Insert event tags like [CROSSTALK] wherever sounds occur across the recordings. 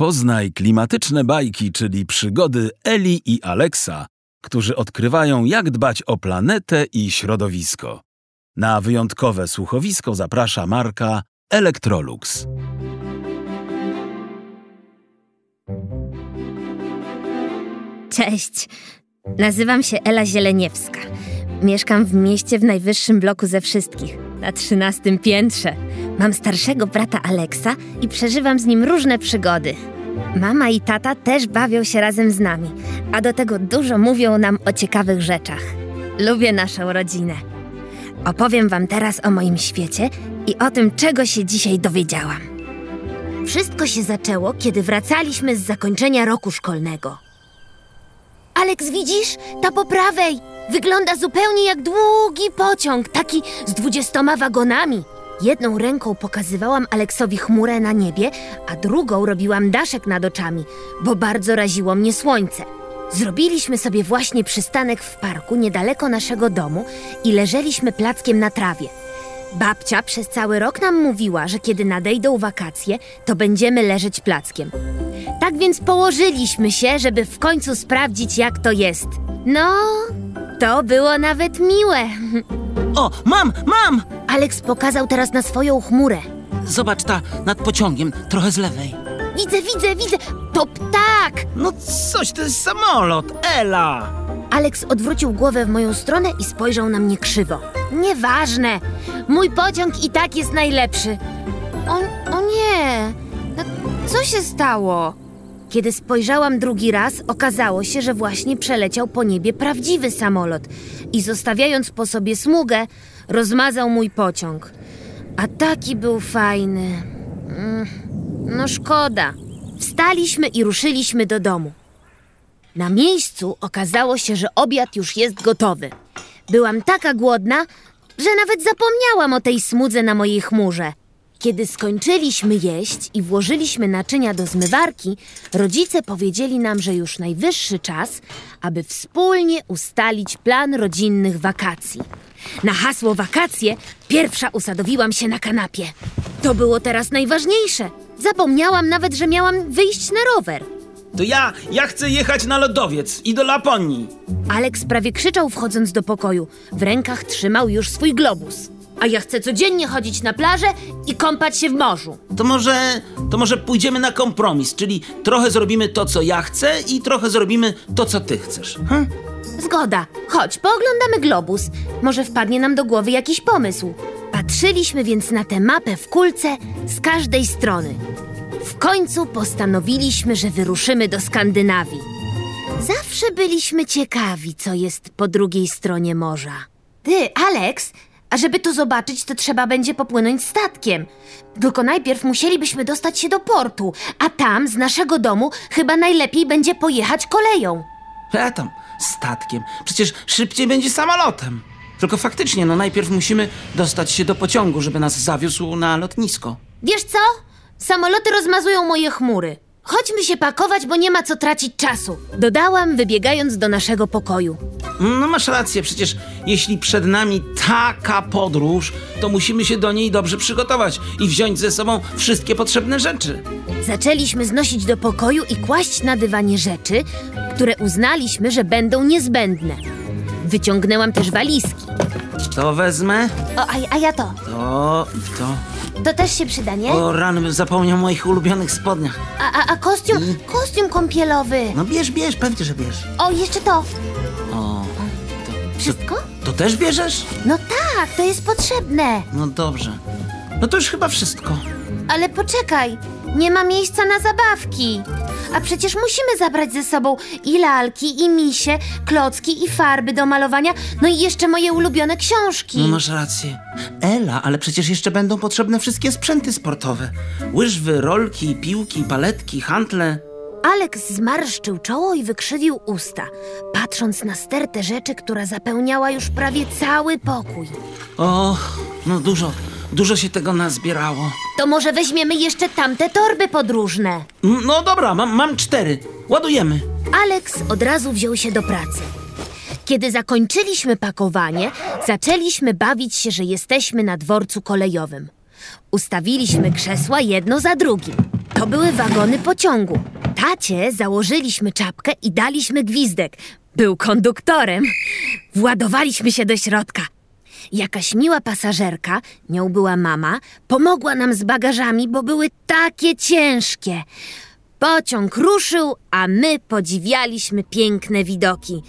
Poznaj klimatyczne bajki, czyli przygody Eli i Aleksa, którzy odkrywają, jak dbać o planetę i środowisko. Na wyjątkowe słuchowisko zaprasza marka Electrolux. Cześć, nazywam się Ela Zieleniewska. Mieszkam w mieście w najwyższym bloku ze wszystkich, na trzynastym piętrze. Mam starszego brata Aleksa i przeżywam z nim różne przygody. Mama i tata też bawią się razem z nami, a do tego dużo mówią nam o ciekawych rzeczach. Lubię naszą rodzinę. Opowiem Wam teraz o moim świecie i o tym, czego się dzisiaj dowiedziałam. Wszystko się zaczęło, kiedy wracaliśmy z zakończenia roku szkolnego. Aleks, widzisz? Ta po prawej! Wygląda zupełnie jak długi pociąg, taki z dwudziestoma wagonami. Jedną ręką pokazywałam Aleksowi chmurę na niebie, a drugą robiłam daszek nad oczami, bo bardzo raziło mnie słońce. Zrobiliśmy sobie właśnie przystanek w parku niedaleko naszego domu i leżeliśmy plackiem na trawie. Babcia przez cały rok nam mówiła, że kiedy nadejdą wakacje, to będziemy leżeć plackiem. Tak więc położyliśmy się, żeby w końcu sprawdzić, jak to jest. No, to było nawet miłe. O, mam, mam! Aleks pokazał teraz na swoją chmurę. Zobacz ta nad pociągiem, trochę z lewej. Widzę, widzę, widzę! To ptak! No coś, to jest samolot, Ela! Aleks odwrócił głowę w moją stronę i spojrzał na mnie krzywo. Nieważne! Mój pociąg i tak jest najlepszy. O, o nie! No, co się stało? Kiedy spojrzałam drugi raz, okazało się, że właśnie przeleciał po niebie prawdziwy samolot i zostawiając po sobie smugę, rozmazał mój pociąg. A taki był fajny. Mm, no szkoda. Wstaliśmy i ruszyliśmy do domu. Na miejscu okazało się, że obiad już jest gotowy. Byłam taka głodna, że nawet zapomniałam o tej smudze na mojej chmurze. Kiedy skończyliśmy jeść i włożyliśmy naczynia do zmywarki, rodzice powiedzieli nam, że już najwyższy czas, aby wspólnie ustalić plan rodzinnych wakacji. Na hasło wakacje pierwsza usadowiłam się na kanapie. To było teraz najważniejsze. Zapomniałam nawet, że miałam wyjść na rower. To ja, ja chcę jechać na lodowiec i do Laponii. Aleks prawie krzyczał wchodząc do pokoju. W rękach trzymał już swój globus. A ja chcę codziennie chodzić na plażę i kąpać się w morzu. To może, to może pójdziemy na kompromis, czyli trochę zrobimy to, co ja chcę i trochę zrobimy to, co ty chcesz. Hm? Zgoda. Chodź, pooglądamy globus. Może wpadnie nam do głowy jakiś pomysł. Patrzyliśmy więc na tę mapę w kulce z każdej strony. W końcu postanowiliśmy, że wyruszymy do Skandynawii. Zawsze byliśmy ciekawi, co jest po drugiej stronie morza. Ty, Alex, a żeby to zobaczyć, to trzeba będzie popłynąć statkiem. Tylko najpierw musielibyśmy dostać się do portu, a tam z naszego domu chyba najlepiej będzie pojechać koleją. Ja tam, statkiem. Przecież szybciej będzie samolotem. Tylko faktycznie, no najpierw musimy dostać się do pociągu, żeby nas zawiózł na lotnisko. Wiesz co? Samoloty rozmazują moje chmury. Chodźmy się pakować, bo nie ma co tracić czasu. Dodałam, wybiegając do naszego pokoju. No masz rację, przecież jeśli przed nami taka podróż, to musimy się do niej dobrze przygotować i wziąć ze sobą wszystkie potrzebne rzeczy. Zaczęliśmy znosić do pokoju i kłaść na dywanie rzeczy, które uznaliśmy, że będą niezbędne. Wyciągnęłam też walizki. To wezmę, O, a, a ja to. to i to. To też się przyda, nie? O rany, zapomniał o moich ulubionych spodniach. A, a, a kostium? Kostium kąpielowy. No bierz, bierz, pewnie, że bierz. O, jeszcze to. O, Wszystko? to też bierzesz? No tak, to jest potrzebne. No dobrze. No to już chyba wszystko. Ale poczekaj, nie ma miejsca na zabawki. A przecież musimy zabrać ze sobą i lalki, i misie, klocki, i farby do malowania, no i jeszcze moje ulubione książki. No masz rację. Ela, ale przecież jeszcze będą potrzebne wszystkie sprzęty sportowe. Łyżwy, rolki, piłki, paletki, hantle. Aleks zmarszczył czoło i wykrzywił usta, patrząc na stertę rzeczy, która zapełniała już prawie cały pokój. O, no dużo, dużo się tego nazbierało. To może weźmiemy jeszcze tamte torby podróżne. No dobra, mam, mam cztery. Ładujemy. Aleks od razu wziął się do pracy. Kiedy zakończyliśmy pakowanie, zaczęliśmy bawić się, że jesteśmy na dworcu kolejowym. Ustawiliśmy krzesła jedno za drugim. To były wagony pociągu. Tacie założyliśmy czapkę i daliśmy gwizdek. Był konduktorem. Władowaliśmy się do środka. Jakaś miła pasażerka, nią była mama, pomogła nam z bagażami, bo były takie ciężkie. Pociąg ruszył, a my podziwialiśmy piękne widoki.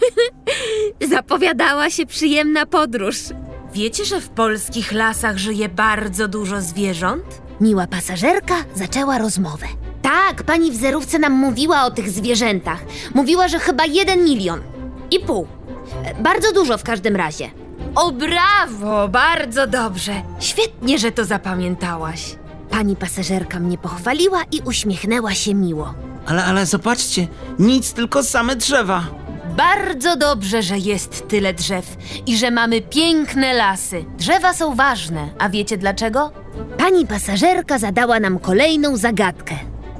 [LAUGHS] Zapowiadała się przyjemna podróż. Wiecie, że w polskich lasach żyje bardzo dużo zwierząt? Miła pasażerka zaczęła rozmowę. Tak, pani w zerówce nam mówiła o tych zwierzętach. Mówiła, że chyba jeden milion. I pół. E, Bardzo dużo w każdym razie. O brawo, bardzo dobrze. Świetnie, że to zapamiętałaś. Pani pasażerka mnie pochwaliła i uśmiechnęła się miło. Ale, ale zobaczcie, nic, tylko same drzewa. Bardzo dobrze, że jest tyle drzew i że mamy piękne lasy. Drzewa są ważne, a wiecie dlaczego? Pani pasażerka zadała nam kolejną zagadkę.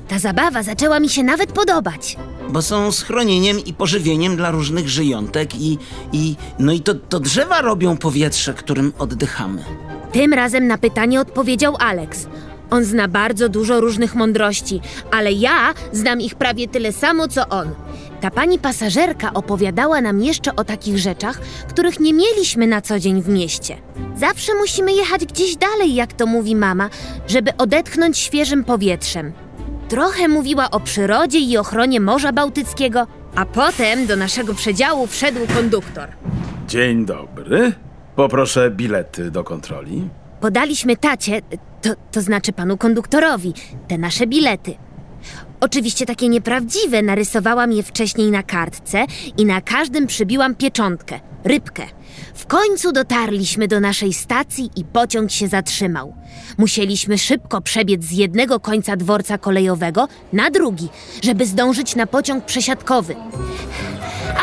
Ta zabawa zaczęła mi się nawet podobać. Bo są schronieniem i pożywieniem dla różnych żyjątek i, i no i to, to drzewa robią powietrze, którym oddychamy. Tym razem na pytanie odpowiedział Alex. On zna bardzo dużo różnych mądrości, ale ja znam ich prawie tyle samo co on. Ta pani pasażerka opowiadała nam jeszcze o takich rzeczach, których nie mieliśmy na co dzień w mieście. Zawsze musimy jechać gdzieś dalej, jak to mówi mama, żeby odetchnąć świeżym powietrzem. Trochę mówiła o przyrodzie i ochronie Morza Bałtyckiego, a potem do naszego przedziału wszedł konduktor. Dzień dobry. Poproszę bilety do kontroli. Podaliśmy tacie, to, to znaczy panu konduktorowi, te nasze bilety. Oczywiście takie nieprawdziwe, narysowałam je wcześniej na kartce i na każdym przybiłam pieczątkę, rybkę. W końcu dotarliśmy do naszej stacji i pociąg się zatrzymał. Musieliśmy szybko przebiec z jednego końca dworca kolejowego na drugi, żeby zdążyć na pociąg przesiadkowy.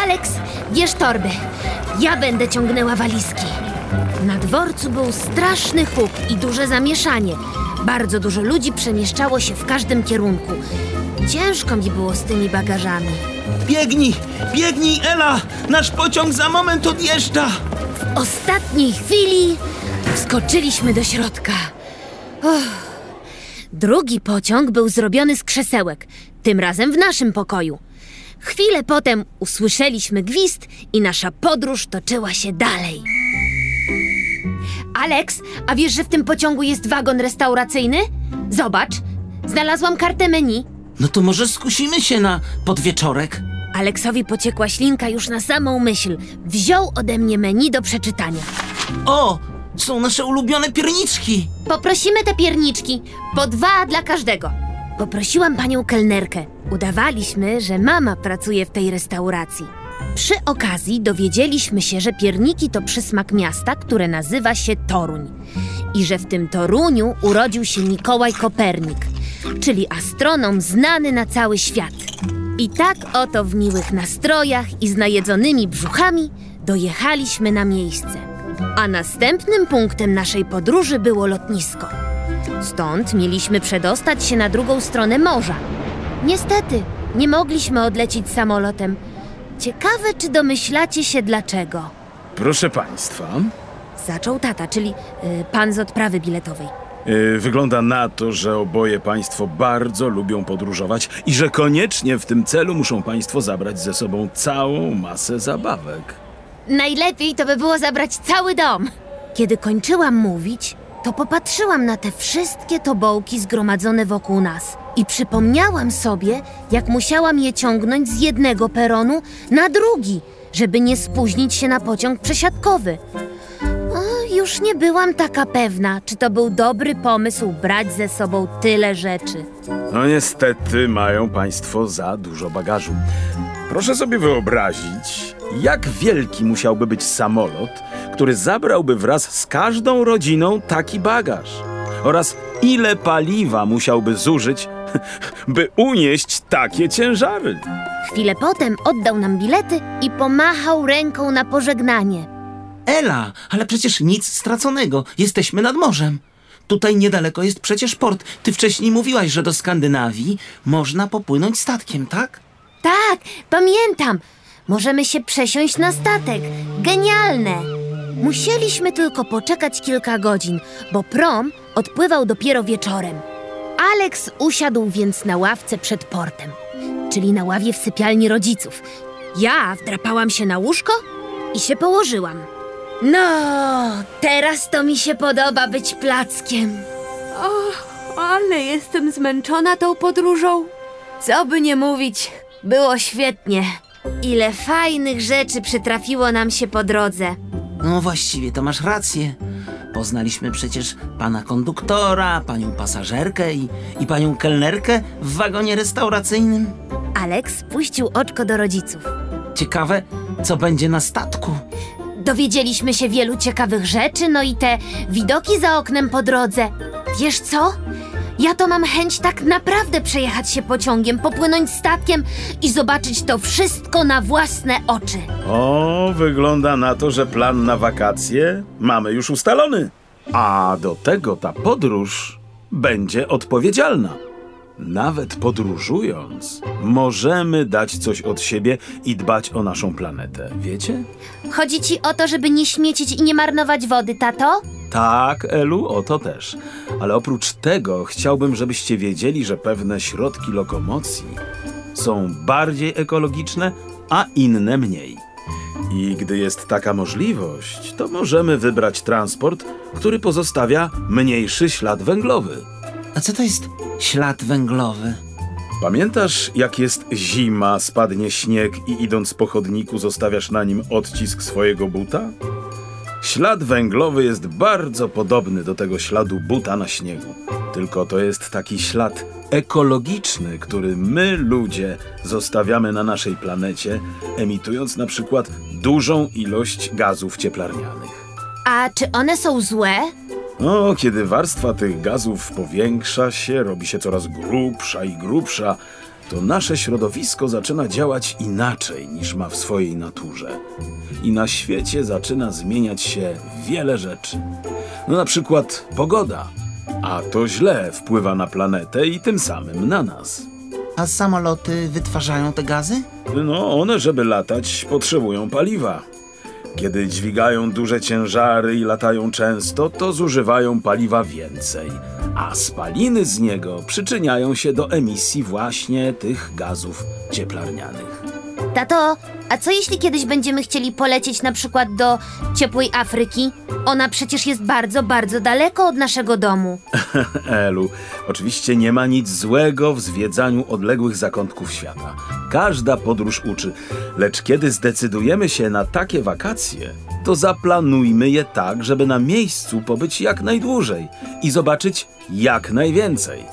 Alex, bierz torby. Ja będę ciągnęła walizki. Na dworcu był straszny huk i duże zamieszanie. Bardzo dużo ludzi przemieszczało się w każdym kierunku. Ciężko mi było z tymi bagażami. Biegnij, biegnij, Ela! Nasz pociąg za moment odjeżdża! W ostatniej chwili wskoczyliśmy do środka. Uff. Drugi pociąg był zrobiony z krzesełek, tym razem w naszym pokoju. Chwilę potem usłyszeliśmy gwizd i nasza podróż toczyła się dalej. Alex, a wiesz, że w tym pociągu jest wagon restauracyjny? Zobacz, znalazłam kartę menu. No to może skusimy się na podwieczorek? Aleksowi pociekła ślinka już na samą myśl. Wziął ode mnie menu do przeczytania. O, są nasze ulubione pierniczki! Poprosimy te pierniczki, po dwa dla każdego. Poprosiłam panią kelnerkę. Udawaliśmy, że mama pracuje w tej restauracji. Przy okazji dowiedzieliśmy się, że pierniki to przysmak miasta, które nazywa się Toruń. I że w tym Toruniu urodził się Mikołaj Kopernik, czyli astronom znany na cały świat. I tak oto w miłych nastrojach i z najedzonymi brzuchami dojechaliśmy na miejsce. A następnym punktem naszej podróży było lotnisko. Stąd mieliśmy przedostać się na drugą stronę morza. Niestety, nie mogliśmy odlecieć samolotem. Ciekawe, czy domyślacie się dlaczego. Proszę państwa, Zaczął tata, czyli y, pan z odprawy biletowej. Yy, wygląda na to, że oboje państwo bardzo lubią podróżować i że koniecznie w tym celu muszą państwo zabrać ze sobą całą masę zabawek. Najlepiej to by było zabrać cały dom. Kiedy kończyłam mówić, to popatrzyłam na te wszystkie tobołki zgromadzone wokół nas i przypomniałam sobie, jak musiałam je ciągnąć z jednego peronu na drugi, żeby nie spóźnić się na pociąg przesiadkowy. Już nie byłam taka pewna, czy to był dobry pomysł brać ze sobą tyle rzeczy. No niestety mają państwo za dużo bagażu. Proszę sobie wyobrazić, jak wielki musiałby być samolot, który zabrałby wraz z każdą rodziną taki bagaż. Oraz ile paliwa musiałby zużyć, [LAUGHS] by unieść takie ciężary. Chwilę potem oddał nam bilety i pomachał ręką na pożegnanie. Ela, ale przecież nic straconego. Jesteśmy nad morzem. Tutaj niedaleko jest przecież port. Ty wcześniej mówiłaś, że do Skandynawii można popłynąć statkiem, tak? Tak, pamiętam. Możemy się przesiąść na statek. Genialne! Musieliśmy tylko poczekać kilka godzin, bo prom odpływał dopiero wieczorem. Alex usiadł więc na ławce przed portem, czyli na ławie w sypialni rodziców. Ja wdrapałam się na łóżko i się położyłam. No, teraz to mi się podoba być plackiem. O, ale jestem zmęczona tą podróżą. Co by nie mówić, było świetnie. Ile fajnych rzeczy przytrafiło nam się po drodze. No właściwie to masz rację. Poznaliśmy przecież pana konduktora, panią pasażerkę i, i panią kelnerkę w wagonie restauracyjnym. Alex puścił oczko do rodziców. Ciekawe, co będzie na statku. Dowiedzieliśmy się wielu ciekawych rzeczy, no i te widoki za oknem po drodze. Wiesz co? Ja to mam chęć tak naprawdę przejechać się pociągiem, popłynąć statkiem i zobaczyć to wszystko na własne oczy. O, wygląda na to, że plan na wakacje mamy już ustalony. A do tego ta podróż będzie odpowiedzialna. Nawet podróżując, możemy dać coś od siebie i dbać o naszą planetę. Wiecie? Chodzi ci o to, żeby nie śmiecić i nie marnować wody, tato? Tak, Elu, o to też. Ale oprócz tego chciałbym, żebyście wiedzieli, że pewne środki lokomocji są bardziej ekologiczne, a inne mniej. I gdy jest taka możliwość, to możemy wybrać transport, który pozostawia mniejszy ślad węglowy. A co to jest ślad węglowy? Pamiętasz, jak jest zima, spadnie śnieg i idąc po chodniku zostawiasz na nim odcisk swojego buta? Ślad węglowy jest bardzo podobny do tego śladu buta na śniegu. Tylko to jest taki ślad ekologiczny, który my, ludzie, zostawiamy na naszej planecie, emitując na przykład dużą ilość gazów cieplarnianych. A czy one są złe? No, kiedy warstwa tych gazów powiększa się, robi się coraz grubsza i grubsza, to nasze środowisko zaczyna działać inaczej niż ma w swojej naturze. I na świecie zaczyna zmieniać się wiele rzeczy. No na przykład pogoda. A to źle wpływa na planetę i tym samym na nas. A samoloty wytwarzają te gazy? No, one, żeby latać, potrzebują paliwa. Kiedy dźwigają duże ciężary i latają często, to zużywają paliwa więcej, a spaliny z niego przyczyniają się do emisji właśnie tych gazów cieplarnianych. Tato, a co jeśli kiedyś będziemy chcieli polecieć na przykład do ciepłej Afryki? Ona przecież jest bardzo, bardzo daleko od naszego domu. [LAUGHS] Elu, oczywiście nie ma nic złego w zwiedzaniu odległych zakątków świata. Każda podróż uczy, lecz kiedy zdecydujemy się na takie wakacje, to zaplanujmy je tak, żeby na miejscu pobyć jak najdłużej i zobaczyć jak najwięcej.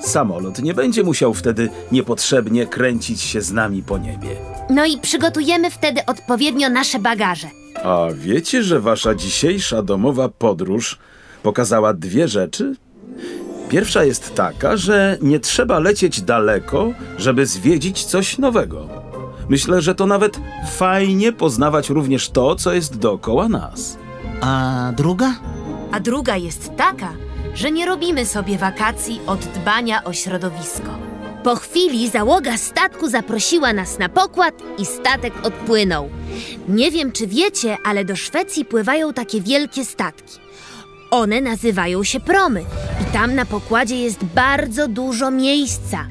Samolot nie będzie musiał wtedy niepotrzebnie kręcić się z nami po niebie. No i przygotujemy wtedy odpowiednio nasze bagaże. A wiecie, że wasza dzisiejsza domowa podróż pokazała dwie rzeczy? Pierwsza jest taka, że nie trzeba lecieć daleko, żeby zwiedzić coś nowego. Myślę, że to nawet fajnie poznawać również to, co jest dookoła nas. A druga? A druga jest taka, że nie robimy sobie wakacji od dbania o środowisko. Po chwili załoga statku zaprosiła nas na pokład i statek odpłynął. Nie wiem, czy wiecie, ale do Szwecji pływają takie wielkie statki. One nazywają się promy i tam na pokładzie jest bardzo dużo miejsca.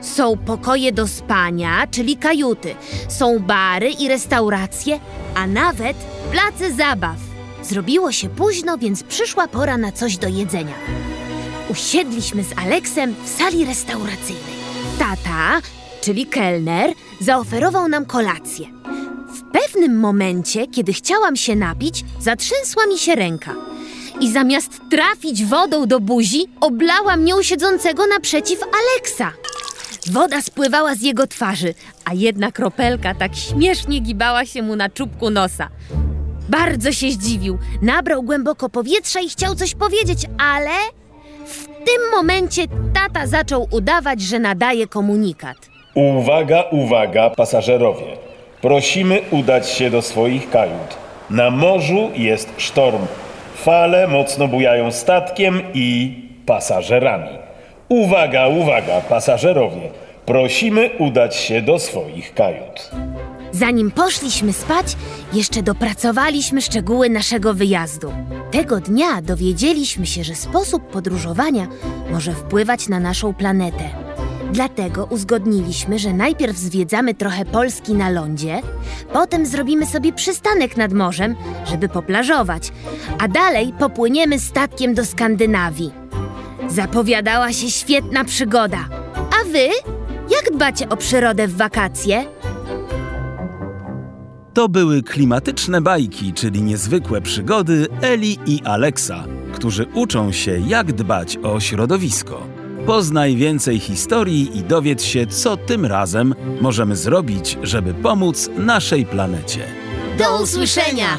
Są pokoje do spania, czyli kajuty, są bary i restauracje, a nawet place zabaw. Zrobiło się późno, więc przyszła pora na coś do jedzenia. Usiedliśmy z Aleksem w sali restauracyjnej. Tata, czyli kelner, zaoferował nam kolację. W pewnym momencie, kiedy chciałam się napić, zatrzęsła mi się ręka. I zamiast trafić wodą do buzi, oblała mnie siedzącego naprzeciw Aleksa. Woda spływała z jego twarzy, a jedna kropelka tak śmiesznie gibała się mu na czubku nosa. Bardzo się zdziwił, nabrał głęboko powietrza i chciał coś powiedzieć, ale w tym momencie tata zaczął udawać, że nadaje komunikat. Uwaga, uwaga, pasażerowie. Prosimy udać się do swoich kajut. Na morzu jest sztorm. Fale mocno bujają statkiem i pasażerami. Uwaga, uwaga, pasażerowie. Prosimy udać się do swoich kajut. Zanim poszliśmy spać, jeszcze dopracowaliśmy szczegóły naszego wyjazdu. Tego dnia dowiedzieliśmy się, że sposób podróżowania może wpływać na naszą planetę. Dlatego uzgodniliśmy, że najpierw zwiedzamy trochę Polski na lądzie, potem zrobimy sobie przystanek nad morzem, żeby poplażować, a dalej popłyniemy statkiem do Skandynawii. Zapowiadała się świetna przygoda. A wy? Jak dbacie o przyrodę w wakacje? To były klimatyczne bajki, czyli niezwykłe przygody Eli i Aleksa, którzy uczą się, jak dbać o środowisko. Poznaj więcej historii i dowiedz się, co tym razem możemy zrobić, żeby pomóc naszej planecie. Do usłyszenia!